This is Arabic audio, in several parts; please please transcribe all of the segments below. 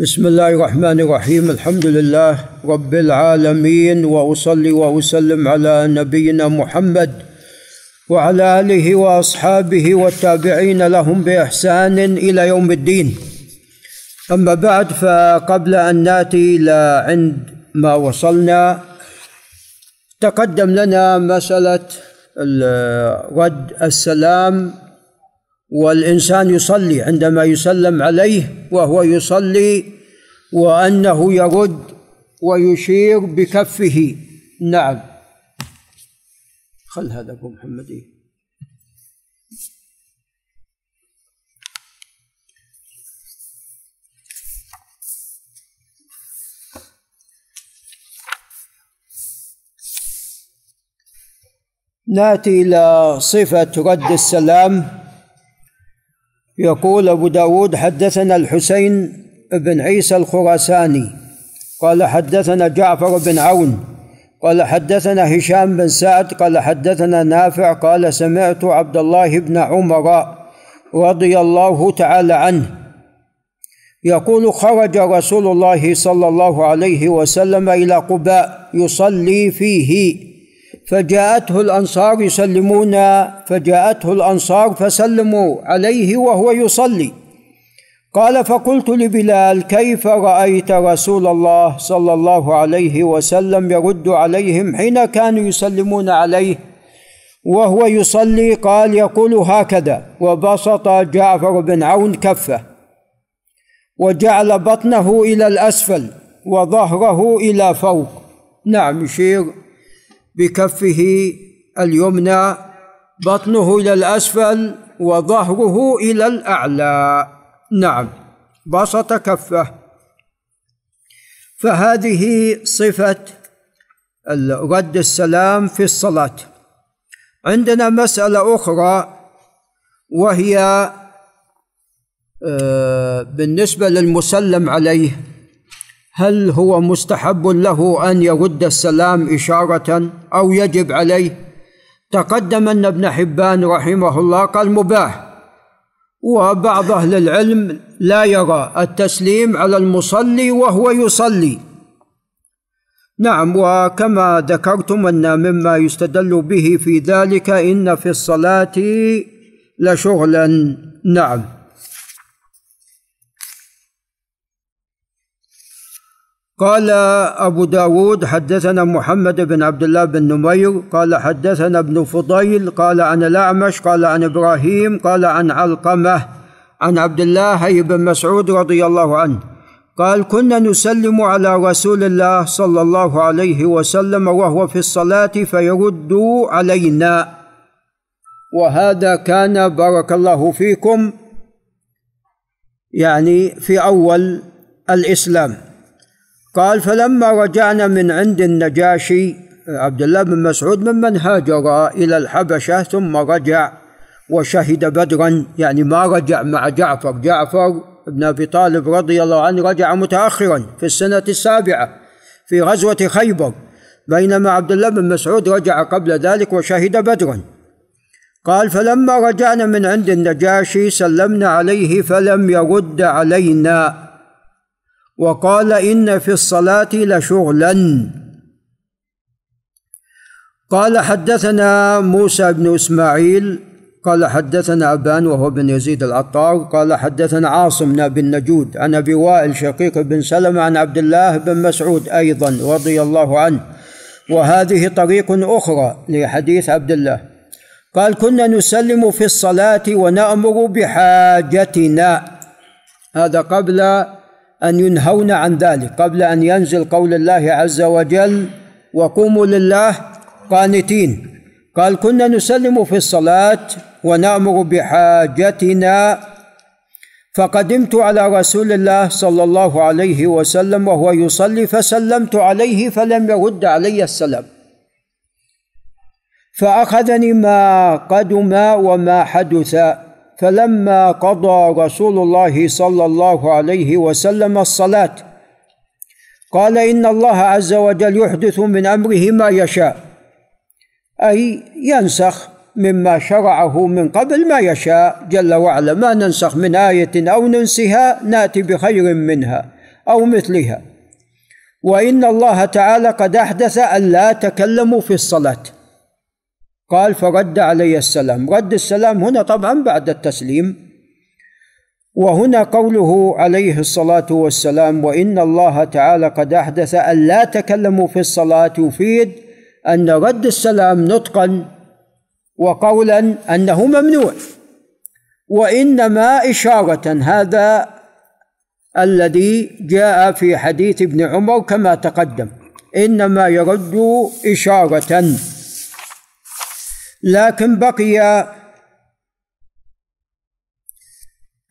بسم الله الرحمن الرحيم الحمد لله رب العالمين واصلي واسلم على نبينا محمد وعلى اله واصحابه والتابعين لهم باحسان إلى يوم الدين اما بعد فقبل ان ناتي إلى عند ما وصلنا تقدم لنا مساله رد السلام والإنسان يصلي عندما يسلم عليه وهو يصلي وأنه يرد ويشير بكفه. نعم. خل هذا أبو محمد. نأتي إلى صفة رد السلام. يقول أبو داود حدثنا الحسين بن عيسى الخراساني قال حدثنا جعفر بن عون قال حدثنا هشام بن سعد قال حدثنا نافع قال سمعت عبد الله بن عمر رضي الله تعالى عنه يقول خرج رسول الله صلى الله عليه وسلم إلى قباء يصلي فيه. فجاءته الأنصار يسلمون فجاءته الأنصار فسلموا عليه وهو يصلي. قال فقلت لبلال كيف رأيت رسول الله صلى الله عليه وسلم يرد عليهم حين كانوا يسلمون عليه وهو يصلي؟ قال يقول هكذا وبسط جعفر بن عون كفه وجعل بطنه إلى الأسفل وظهره إلى فوق. نعم يشير. بكفه اليمنى بطنه إلى الأسفل وظهره إلى الأعلى. نعم بسط كفه. فهذه صفة رد السلام في الصلاة. عندنا مسألة أخرى وهي آه، بالنسبة للمسلم عليه. هل هو مستحب له أن يرد السلام إشارة أو يجب عليه؟ تقدم أن ابن حبان رحمه الله قال مباح. وبعض أهل العلم لا يرى التسليم على المصلي وهو يصلي. نعم وكما ذكرتم أن مما يستدل به في ذلك إن في الصلاة لشغلا. نعم. قال أبو داود حدثنا محمد بن عبد الله بن نمير قال حدثنا ابن فضيل قال عن الأعمش قال عن إبراهيم قال عن علقمة عن عبد الله بن مسعود رضي الله عنه. قال كنا نسلم على رسول الله صلى الله عليه وسلم وهو في الصلاة فيرد علينا. وهذا كان بارك الله فيكم يعني في أول الإسلام. قال فلما رجعنا من عند النجاشي عبد الله بن مسعود ممن هاجر إلى الحبشة ثم رجع وشهد بدرا يعني ما رجع مع جعفر. جعفر بن أبي طالب رضي الله عنه رجع متأخرا في السنة السابعة في غزوة خيبر بينما عبد الله بن مسعود رجع قبل ذلك وشهد بدرا. قال فلما رجعنا من عند النجاشي سلمنا عليه فلم يرد علينا. وقال إن في الصلاة لشغلا. قال حدثنا موسى بن إسماعيل قال حدثنا أبان وهو بن يزيد العطار قال حدثنا عاصم بن نجود عن أبي وائل شقيق بن سلمة عن عبد الله بن مسعود أيضا رضي الله عنه. وهذه طريق أخرى لحديث عبد الله. قال كنا نسلم في الصلاة ونأمر بحاجتنا. هذا قبل أن ينهون عن ذلك. قبل أن ينزل قول الله عز وجل وقوموا لله قانتين قال كنا نسلم في الصلاة ونأمر بحاجتنا فقدمت على رسول الله صلى الله عليه وسلم وهو يصلي فسلمت عليه فلم يرد علي السلام. فأخذني ما قدم وما حدث. فلما قضى رسول الله صلى الله عليه وسلم الصلاة قال إن الله عز وجل يحدث من أمره ما يشاء أي ينسخ مما شرعه من قبل ما يشاء جل وعلا ما ننسخ من آية أو ننسها نأتي بخير منها أو مثلها. وإن الله تعالى قد أحدث أن لا تكلموا في الصلاة. قال فرد علي السلام. رد السلام هنا طبعا بعد التسليم. وهنا قوله عليه الصلاة والسلام وإن الله تعالى قد أحدث أن لا تكلموا في الصلاة يفيد أن رد السلام نطقا وقولا أنه ممنوع. وإنما إشارة هذا الذي جاء في حديث ابن عمر كما تقدم. إنما يرد إشارة لكن بقي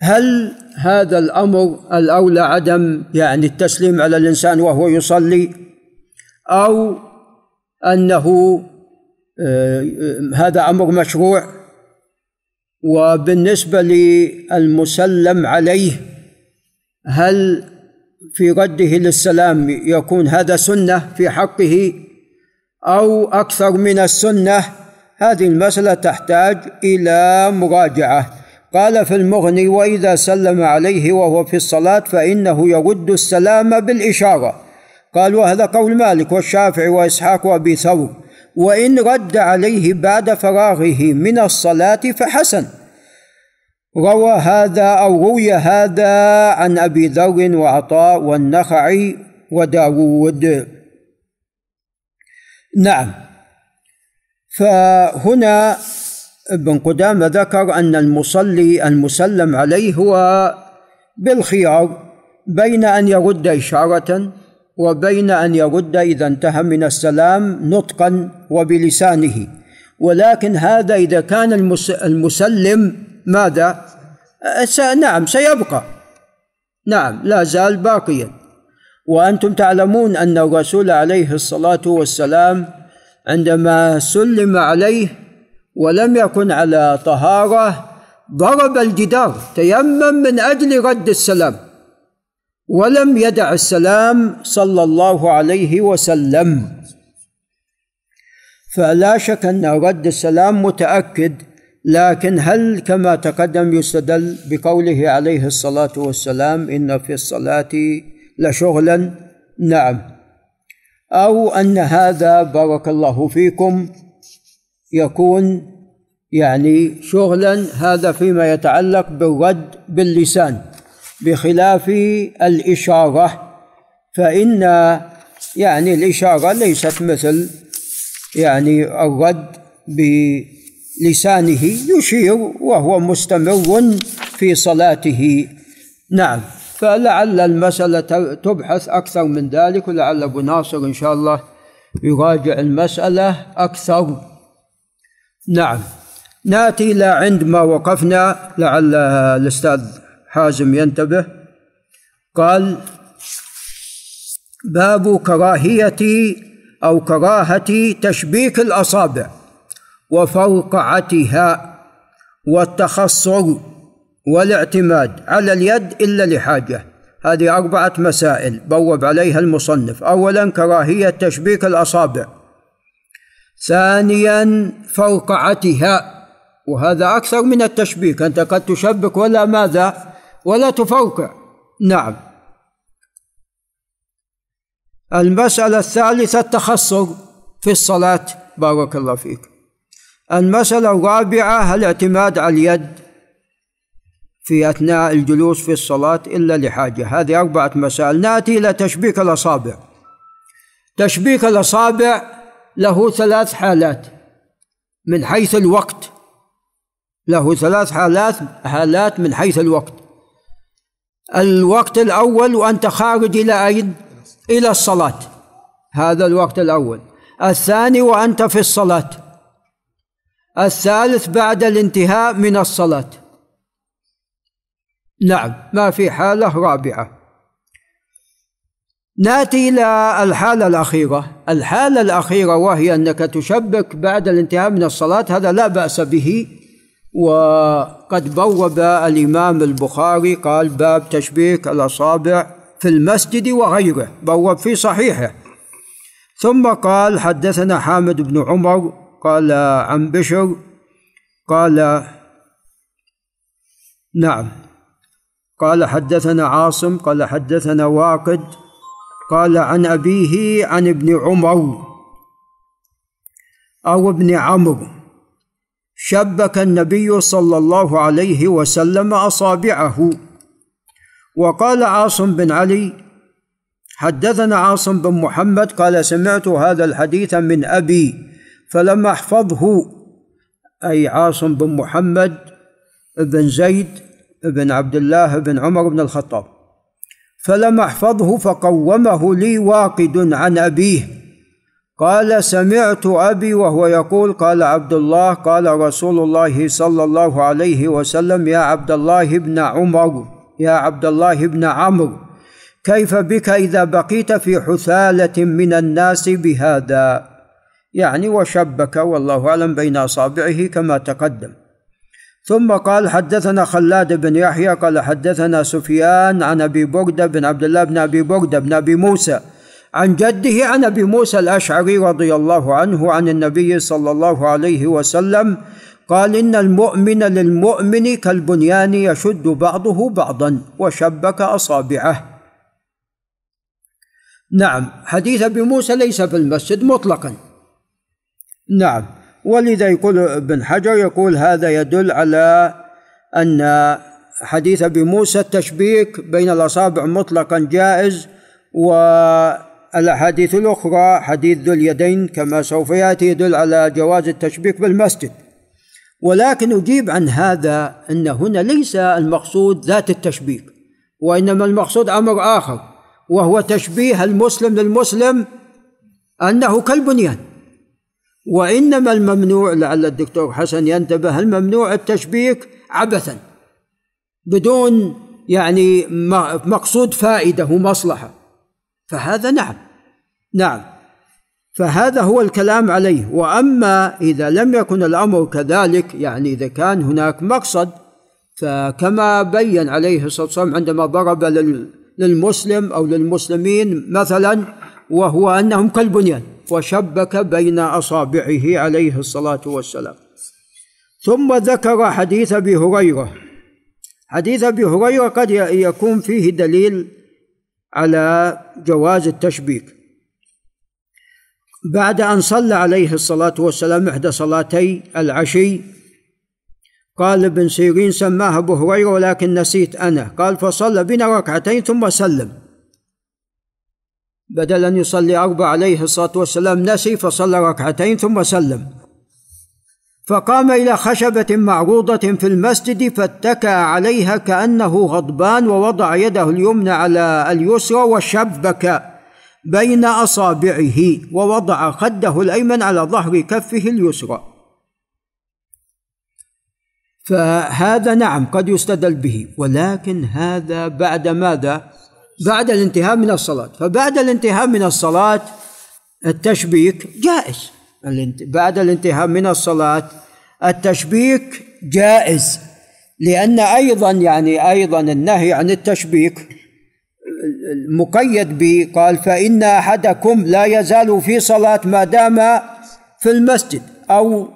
هل هذا الأمر الأولى عدم يعني التسليم على الإنسان وهو يصلي أو أنه آه، هذا أمر مشروع؟ وبالنسبة للمسلم عليه هل في رده للسلام يكون هذا سنة في حقه أو أكثر من السنة؟ هذه المسألة تحتاج إلى مراجعة. قال في المغني وإذا سلم عليه وهو في الصلاة فإنه يرد السلام بالإشارة. قال وهذا قول مالك والشافعي وإسحاق وأبي ثور. وإن رد عليه بعد فراغه من الصلاة فحسن. روى هذا أو روي هذا عن أبي ذر وعطاء والنخعي وداود. نعم. فهنا ابن قدامة ذكر أن المصلي المسلم عليه هو بالخيار بين أن يرد إشارة وبين أن يرد إذا انتهى من السلام نطقا وبلسانه. ولكن هذا إذا كان المسلم ماذا؟ نعم سيبقى. نعم لا زال باقيا. وأنتم تعلمون أن الرسول عليه الصلاة والسلام عندما سلم عليه ولم يكن على طهارة ضرب الجدار تيمم من أجل رد السلام ولم يدع السلام صلى الله عليه وسلم. فلا شك أن رد السلام متأكد لكن هل كما تقدم يستدل بقوله عليه الصلاة والسلام إن في الصلاة لشغلا؟ نعم. أو أن هذا بارك الله فيكم يكون يعني شغلا هذا فيما يتعلق بالرد باللسان بخلاف الإشارة. فإن يعني الإشارة ليست مثل يعني الرد بلسانه يشير وهو مستمر في صلاته. نعم. فلعل المسألة تبحث أكثر من ذلك ولعل أبو ناصر إن شاء الله يراجع المسألة أكثر. نعم. نأتي إلى عند ما وقفنا لعل الأستاذ حازم ينتبه. قال باب كراهية أو كراهة تشبيك الأصابع وفوقعتها والتخصر. والاعتماد على اليد إلا لحاجة. هذه أربعة مسائل بوب عليها المصنف. أولا كراهية تشبيك الأصابع. ثانيا فوقعتها وهذا أكثر من التشبيك. أنت قد تشبك ولا ماذا؟ ولا تفوقع نعم. المسألة الثالثة التخصر في الصلاة. بارك الله فيك. المسألة الرابعة الاعتماد على اليد؟ في أثناء الجلوس في الصلاة إلا لحاجة. هذه أربعة مسائل. نأتي إلى تشبيك الأصابع. تشبيك الأصابع له ثلاث حالات. من حيث الوقت له ثلاث حالات حالات من حيث الوقت. الوقت الأول وأنت خارج إلى أين؟ إلى الصلاة. هذا الوقت الأول. الثاني وأنت في الصلاة. الثالث بعد الانتهاء من الصلاة. نعم ما في حالة رابعة. ناتي إلى الحالة الأخيرة. الحالة الأخيرة وهي أنك تشبك بعد الانتهاء من الصلاة هذا لا بأس به. وقد بوب الإمام البخاري قال باب تشبيك الأصابع في المسجد وغيره. بوب في صحيحه. ثم قال حدثنا حامد بن عمر. قال عن بشر. قال نعم. قال حدثنا عاصم قال حدثنا واقد قال عن أبيه عن ابن عمر أو ابن عمرو شبك النبي صلى الله عليه وسلم أصابعه. وقال عاصم بن علي حدثنا عاصم بن محمد قال سمعت هذا الحديث من أبي فلم أحفظه. أي عاصم بن محمد بن زيد بن عبد الله بن عمر بن الخطاب. فلم احفظه فقومه لي واقد عن أبيه. قال سمعت أبي وهو يقول قال عبد الله قال رسول الله صلى الله عليه وسلم يا عبد الله بن عمر يا عبد الله بن عمرو كيف بك إذا بقيت في حثالة من الناس بهذا؟ يعني وشبك والله أعلم بين أصابعه كما تقدم. ثم قال حدثنا خلاد بن يحيى قال حدثنا سفيان عن أبي برده بن عبد الله بن أبي برده بن أبي موسى عن جده عن أبي موسى الأشعري رضي الله عنه عن النبي صلى الله عليه وسلم قال إن المؤمن للمؤمن كالبنيان يشد بعضه بعضا وشبك أصابعه. نعم حديث أبي موسى ليس في المسجد مطلقا. نعم. ولذا يقول ابن حجر يقول هذا يدل على أن حديث أبي موسى التشبيك بين الأصابع مطلقا جائز والأحاديث الأخرى حديث ذو اليدين كما سوف يأتي يدل على جواز التشبيك بالمسجد. ولكن أجيب عن هذا أن هنا ليس المقصود ذات التشبيك وإنما المقصود أمر آخر وهو تشبيه المسلم للمسلم أنه كالبنيان. وإنما الممنوع لعل الدكتور حسن ينتبه الممنوع التشبيك عبثا بدون يعني مقصود فائدة ومصلحة. فهذا نعم نعم. فهذا هو الكلام عليه. وأما إذا لم يكن الأمر كذلك يعني إذا كان هناك مقصد فكما بين عليه الصلاة والسلام عندما ضرب للمسلم أو للمسلمين مثلا وهو أنهم كالبنيان وشبك بين أصابعه عليه الصلاة والسلام. ثم ذكر حديث أبي هريرة. حديث أبي هريرة قد يكون فيه دليل على جواز التشبيك. بعد أن صلى عليه الصلاة والسلام إحدى صلاتي العشي قال ابن سيرين سماها أبو هريرة ولكن نسيت أنا. قال فصلى بنا ركعتين ثم سلم. بدل أن يصلي أربع عليه الصلاة والسلام نسي فصلى ركعتين ثم سلم. فقام إلى خشبة معروضة في المسجد فاتكى عليها كأنه غضبان ووضع يده اليمنى على اليسرى وشبك بين أصابعه ووضع خده الأيمن على ظهر كفه اليسرى. فهذا نعم قد يستدل به ولكن هذا بعد ماذا؟ بعد الانتهاء من الصلاة. فبعد الانتهاء من الصلاة التشبيك جائز. بعد الانتهاء من الصلاة التشبيك جائز. لأن أيضا يعني أيضا النهي عن التشبيك مقيد به قال فإن أحدكم لا يزال في صلاة ما دام في المسجد أو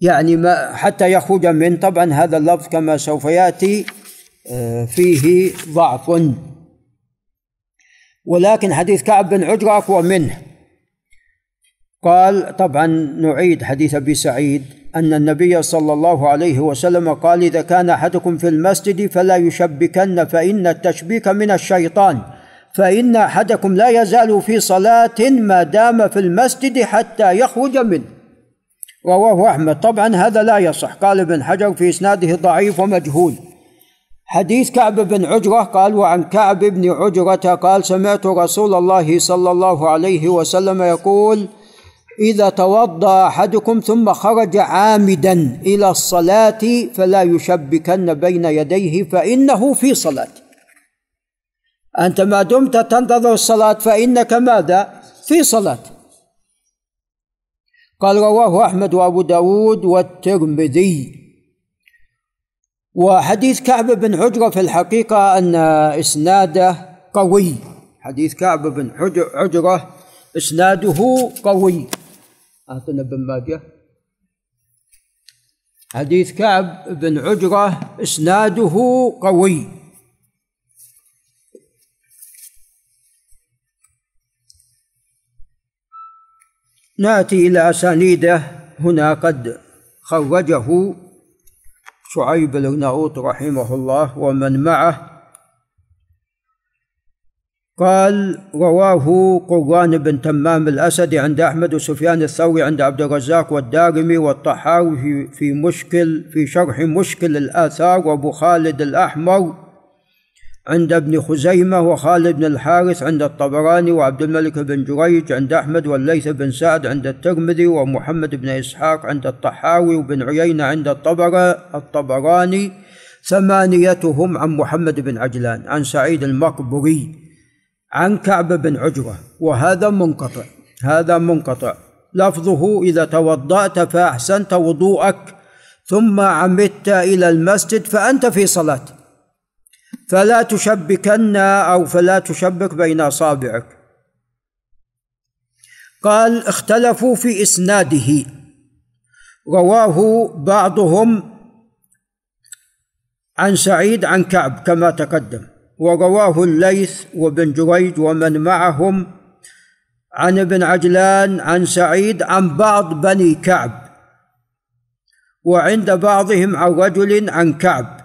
يعني ما حتى يخرج من. طبعا هذا اللفظ كما سوف يأتي آه، فيه ضعف. ولكن حديث كعب بن عجرة أقوى منه. قال طبعا نعيد حديث أبي سعيد أن النبي صلى الله عليه وسلم قال إذا كان أحدكم في المسجد فلا يشبكن فإن التشبيك من الشيطان فإن أحدكم لا يزال في صلاة ما دام في المسجد حتى يخرج منه. رواه أحمد. طبعا هذا لا يصح. قال ابن حجر في إسناده ضعيف ومجهول. حديث كعب بن عجرة قال وعن كعب بن عجرة قال سمعت رسول الله صلى الله عليه وسلم يقول إذا توضأ أحدكم ثم خرج عامدا إلى الصلاة فلا يشبكن بين يديه فإنه في صلاة. أنت ما دمت تنتظر الصلاة فإنك ماذا؟ في صلاة. قال رواه أحمد وأبو داود والترمذي. وحديث كعب بن حجرة في الحقيقة أن إسناده قوي. حديث كعب بن حجرة إسناده قوي. أعطنا بن ماجه. حديث كعب بن عجرة إسناده قوي. نأتي إلى أسانيده. هنا قد خرجه شعيب الارناؤوط رحمه الله ومن معه قال رواه قران بن تمام الاسدي عند أحمد وسفيان الثوري عند عبد الرزاق والدارمي والطحاوي في, مشكل في شرح مشكل الآثار وأبو خالد الأحمر عند ابن خزيمة وخالد بن الحارث عند الطبراني وعبد الملك بن جريج عند أحمد والليث بن سعد عند الترمذي ومحمد بن إسحاق عند الطحاوي وبن عيينة عند الطبراني ثمانيتهم عن محمد بن عجلان عن سعيد المقبري عن كعب بن عجرة وهذا منقطع هذا منقطع. لفظه إذا توضأت فأحسنت وضوءك ثم عمدت إلى المسجد فأنت في صلاة. فلا تشبكن أو فلا تشبك بين أصابعك. قال اختلفوا في إسناده. رواه بعضهم عن سعيد عن كعب كما تقدم. ورواه الليث وابن جريج ومن معهم عن ابن عجلان عن سعيد عن بعض بني كعب. وعند بعضهم عن رجل عن كعب.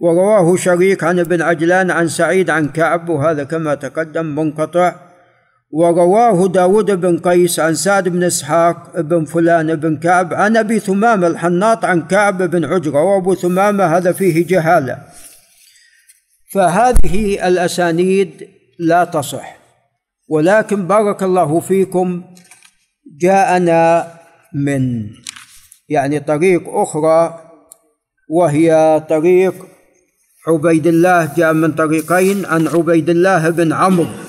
ورواه شريك عن ابن عجلان عن سعيد عن كعب وهذا كما تقدم منقطع. ورواه داود بن قيس عن سعد بن إسحاق بن فلان بن كعب عن أبي ثمامة الحناط عن كعب بن عجره وابو ثمامة هذا فيه جهالة. فهذه الأسانيد لا تصح. ولكن بارك الله فيكم جاءنا من يعني طريق أخرى وهي طريق عبيد الله جاء من طريقين عن عبيد الله بن عمرو.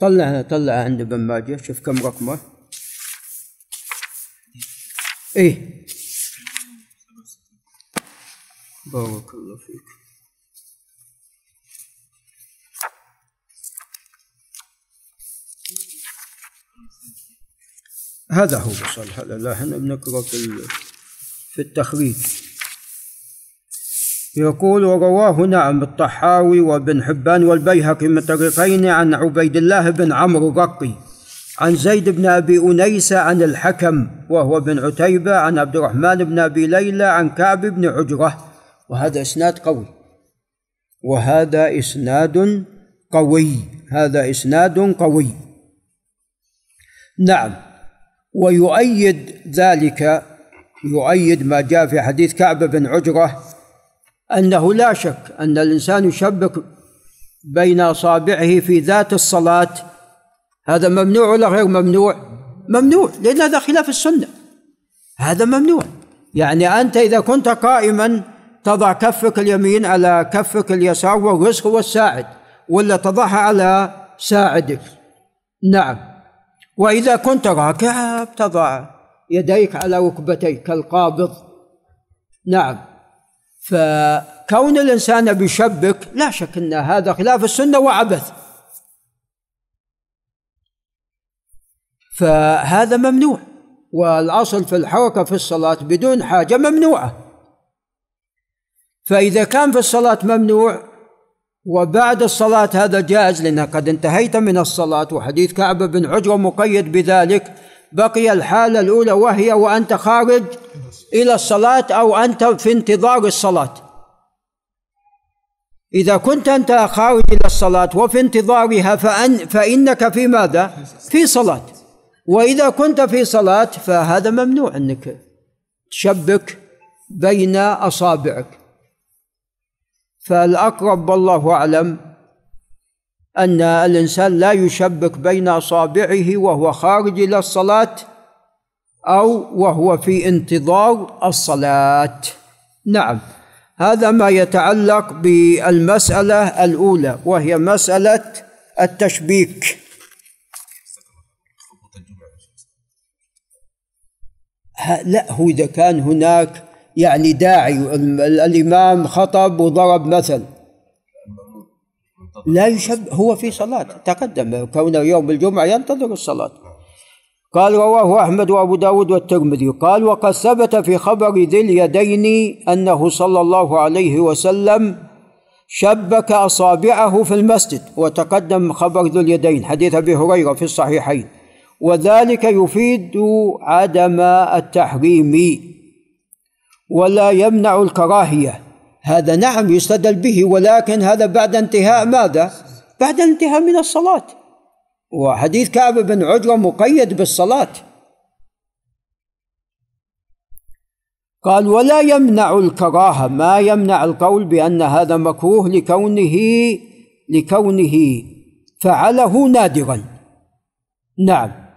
طلع طلع عند ابن ماجه. شوف كم رقمه. إيه. بارك الله فيك. هذا هو صالح. لا إحنا بنقرأ في التخريج. يقول ورواه نعم الطحاوي وابن حبان والبيهقي من طريقين عن عبيد الله بن عمرو الرقي عن زيد بن أبي أنيس عن الحكم وهو بن عتيبة عن عبد الرحمن بن أبي ليلى عن كعب بن عجرة وهذا إسناد قوي. وهذا إسناد قوي هذا إسناد قوي. نعم ويؤيد ذلك يؤيد ما جاء في حديث كعب بن عجرة أنه لا شك أن الإنسان يشبك بين أصابعه في ذات الصلاة. هذا ممنوع ولا غير ممنوع؟ ممنوع لأن هذا خلاف السنة. هذا ممنوع. يعني أنت إذا كنت قائما تضع كفك اليمين على كفك اليسار والرزق هو الساعد ولا تضعها على ساعدك. نعم. وإذا كنت راكعا تضع يديك على ركبتيك كالقابض نعم. فكون الإنسان بيشبك لا شك أن هذا خلاف السنة وعبث. فهذا ممنوع والأصل في الحركة في الصلاة بدون حاجة ممنوعة. فإذا كان في الصلاة ممنوع وبعد الصلاة هذا جائز لأنك قد انتهيت من الصلاة وحديث كعب بن عجرة مقيد بذلك بقي الحالة الأولى وهي وأنت خارج إلى الصلاة أو أنت في انتظار الصلاة. إذا كنت أنت خارج إلى الصلاة وفي انتظارها فأن فإنك في ماذا؟ في صلاة. وإذا كنت في صلاة فهذا ممنوع أنك تشبك بين أصابعك. فالأقرب والله أعلم أن الإنسان لا يشبك بين أصابعه وهو خارج إلى الصلاة أو وهو في انتظار الصلاة. نعم هذا ما يتعلق بالمسألة الأولى وهي مسألة التشبيك. لا هو إذا كان هناك يعني داعي الإمام خطب وضرب مثل لا يشبه هو في صلاة تقدم كونه يوم الجمعة ينتظر الصلاة. قال رواه أحمد وأبو داود والترمذي. قال وقد ثبت في خبر ذي اليدين أنه صلى الله عليه وسلم شبك أصابعه في المسجد. وتقدم خبر ذو اليدين حديث أبي هريرة في الصحيحين. وذلك يفيد عدم التحريم ولا يمنع الكراهية. هذا نعم يستدل به ولكن هذا بعد انتهاء ماذا؟ بعد انتهاء من الصلاة. وحديث كعب بن عجرة مقيد بالصلاة. قال ولا يمنع الكراهة. ما يمنع القول بأن هذا مكروه لكونه لكونه فعله نادرا. نعم.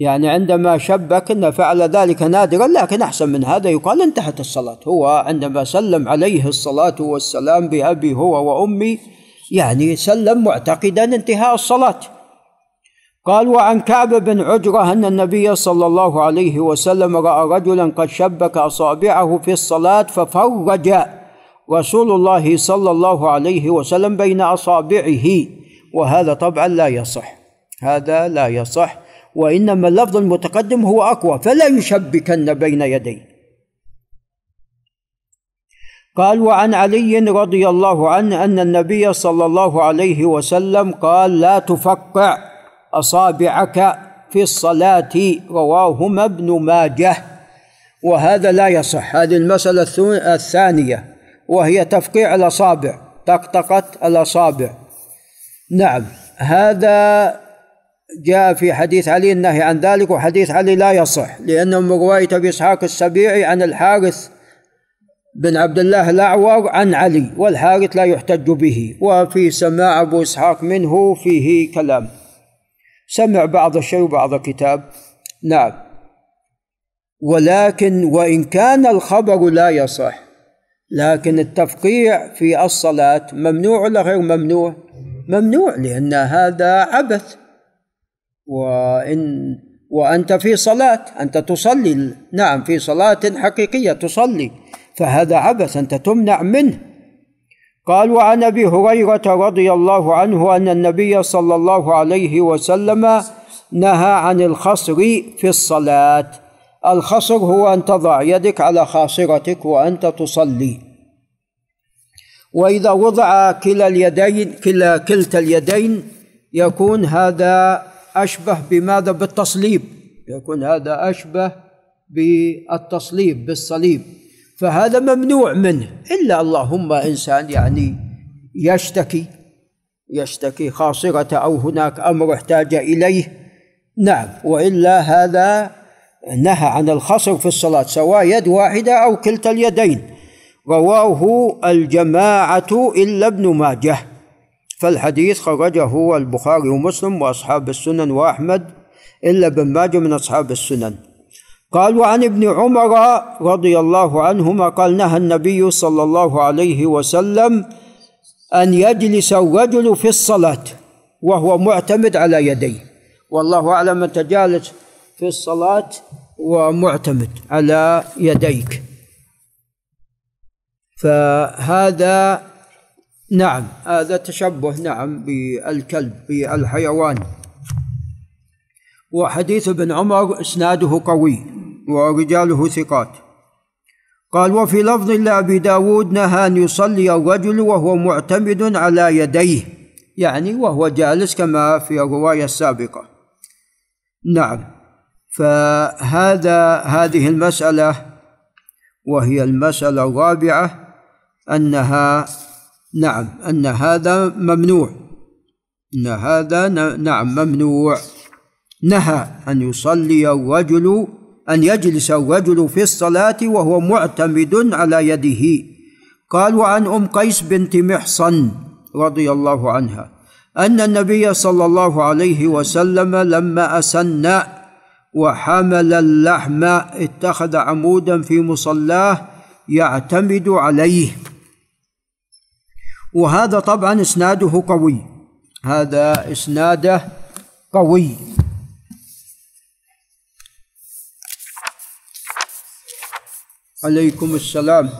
يعني عندما شبك أن فعل ذلك نادرا لكن أحسن من هذا. يقال انتهت الصلاة. هو عندما سلم عليه الصلاة والسلام بأبي هو وأمي يعني سلم معتقدا انتهاء الصلاة. قال وعن كعب بن عجرة أن النبي صلى الله عليه وسلم رأى رجلا قد شبك أصابعه في الصلاة ففرج رسول الله صلى الله عليه وسلم بين أصابعه وهذا طبعا لا يصح. هذا لا يصح. وإنما اللفظ المتقدم هو أقوى فلا يشبكن بين يديه قال وعن علي رضي الله عنه أن النبي صلى الله عليه وسلم قال لا تفقع أصابعك في الصلاة رواهما ابن ماجه. وهذا لا يصح. هذه المسألة الثانية وهي تفقيع الأصابع طقطقة الأصابع. نعم هذا جاء في حديث علي النهي عن ذلك وحديث علي لا يصح لأنه من رواية أبي إسحاق السبيعي عن الحارث بن عبد الله الأعور عن علي والحارث لا يحتج به وفي سماع أبو إسحاق منه فيه كلام. سمع بعض الشيء وبعض الكتاب. نعم. ولكن وإن كان الخبر لا يصح لكن التفقيع في الصلاة ممنوع ولا غير ممنوع؟ ممنوع لأن هذا عبث. وإن وأنت في صلاة أنت تصلي. نعم في صلاة حقيقية تصلي. فهذا عبث أنت تمنع منه. قال وعن أبي هريرة رضي الله عنه أن النبي صلى الله عليه وسلم نهى عن الخصر في الصلاة. الخصر هو أن تضع يدك على خاصرتك وأنت تصلي. وإذا وضع كلا اليدين كلا كلتا اليدين يكون هذا أشبه بماذا بالتصليب؟ يكون هذا أشبه بالتصليب بالصليب. فهذا ممنوع منه. إلا اللهم إنسان يعني يشتكي يشتكي خاصرة أو هناك أمر احتاج إليه. نعم. وإلا هذا نهى عن الخصر في الصلاة سواء يد واحدة أو كلتا اليدين. رواه الجماعة إلا ابن ماجه. فالحديث خرجه البخاري ومسلم وأصحاب السنن وأحمد إلا ابن ماجه من أصحاب السنن. قال وعن ابن عمر رضي الله عنهما قال نهى النبي صلى الله عليه وسلم أن يجلس الرجل في الصلاة وهو معتمد على يديه. والله أعلم أنت جالس في الصلاة ومعتمد على يديك. فهذا نعم. هذا تشبه نعم بالكلب بالحيوان. وحديث ابن عمر إسناده قوي ورجاله ثقات. قال وفي لفظ لأبي داود نهى أن يصلي الرجل وهو معتمد على يديه يعني وهو جالس كما في الرواية السابقة. نعم. فهذا هذه المسألة وهي المسألة الرابعة أنها نعم أن هذا ممنوع. أن هذا نعم ممنوع. نهى أن يصلي الرجل أن يجلس الرجل في الصلاة وهو معتمد على يده. قال وعن أم قيس بنت محصن رضي الله عنها أن النبي صلى الله عليه وسلم لما أسن وحمل اللحم اتخذ عمودا في مصلاه يعتمد عليه. وهذا طبعا إسناده قوي. هذا إسناده قوي. عليكم السلام.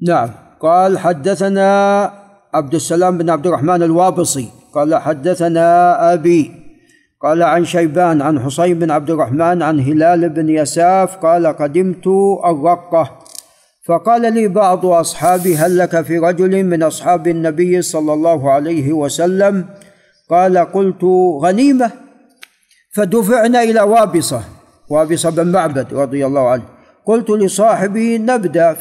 نعم. قال حدثنا عبد السلام بن عبد الرحمن الوابصي قال حدثنا أبي قال عن شيبان عن حصين بن عبد الرحمن عن هلال بن يساف قال قدمت الرقة. فقال لي بعض أصحابي هل لك في رجل من أصحاب النبي صلى الله عليه وسلم؟ قال قلت غنيمة. فدفعنا إلى وابصة وابصة بن معبد رضي الله عنه. قلت لصاحبي نبدأ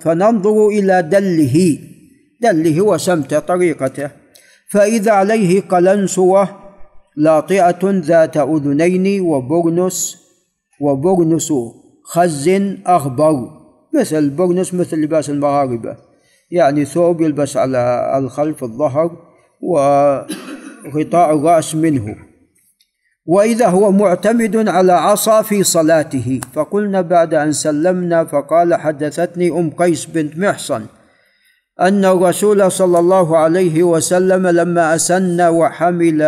فننظر إلى دله. دله وسمته طريقته. فإذا عليه قلنسوة لاطئة ذات أذنين وبرنس وبرنس خز أخضر. مثل البرنس مثل لباس المغاربة. يعني ثوب يلبس على الخلف الظهر وغطاء الرأس منه. وإذا هو معتمد على عصا في صلاته. فقلنا بعد أن سلمنا فقال حدثتني أم قيس بنت محصن أن الرسول صلى الله عليه وسلم لما أسن وحمل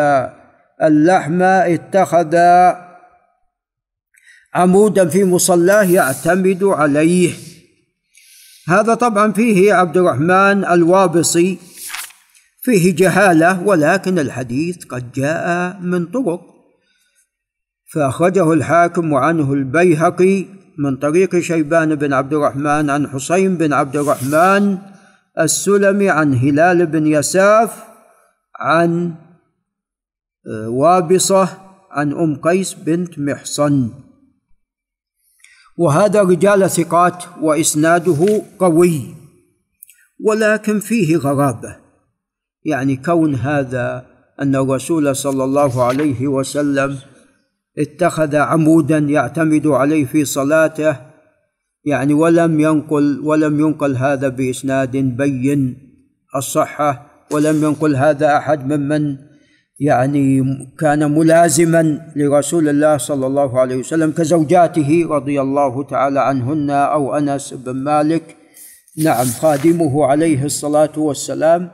اللحم اتخذ عمودا في مصلاه يعتمد عليه. هذا طبعا فيه عبد الرحمن الوابصي فيه جهالة ولكن الحديث قد جاء من طرق. فأخرجه الحاكم وعنه البيهقي من طريق شيبان بن عبد الرحمن عن حسين بن عبد الرحمن السلمي عن هلال بن يساف عن وابصة عن أم قيس بنت محصن. وهذا رجال ثقات وإسناده قوي ولكن فيه غرابة. يعني كون هذا أن الرسول صلى الله عليه وسلم اتخذ عمودا يعتمد عليه في صلاته يعني ولم ينقل ولم ينقل هذا بإسناد بين الصحة ولم ينقل هذا أحد ممن يعني كان ملازما لرسول الله صلى الله عليه وسلم كزوجاته رضي الله تعالى عنهن أو أنس بن مالك. نعم خادمه عليه الصلاة والسلام.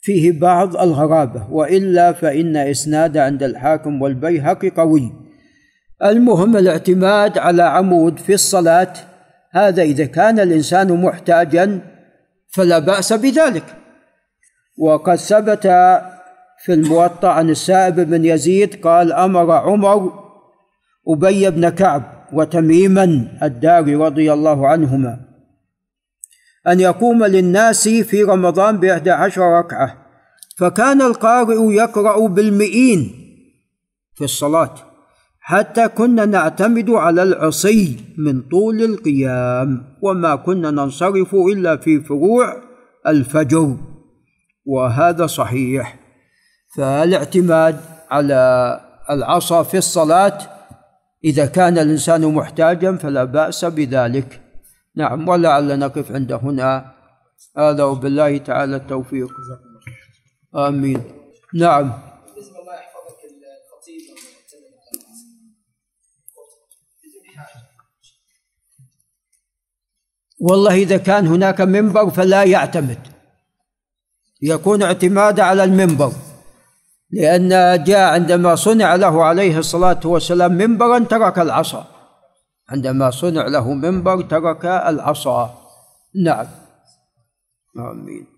فيه بعض الغرابة وإلا فإن إسناد عند الحاكم والبيهقي قوي. المهم الاعتماد على عمود في الصلاة. هذا إذا كان الإنسان محتاجا فلا بأس بذلك. وقد ثبت في الموطأ عن السائب بن يزيد قال أمر عمر أبي بن كعب وتميما الداري رضي الله عنهما أن يقوم للناس في رمضان بإحدى عشر ركعة فكان القارئ يقرأ بالمئين في الصلاة حتى كنا نعتمد على العصي من طول القيام وما كنا ننصرف إلا في فروع الفجر وهذا صحيح. فالاعتماد على العصا في الصلاة إذا كان الإنسان محتاجا فلا بأس بذلك. نعم ولعل نقف عند هنا. هذا وبالله تعالى التوفيق. آمين. نعم. والله إذا كان هناك منبر فلا يعتمد. يكون اعتماد على المنبر. لأن جاء عندما صنع له عليه الصلاة والسلام منبرا ترك العصا. عندما صنع له منبر ترك العصا. نعم. آمين.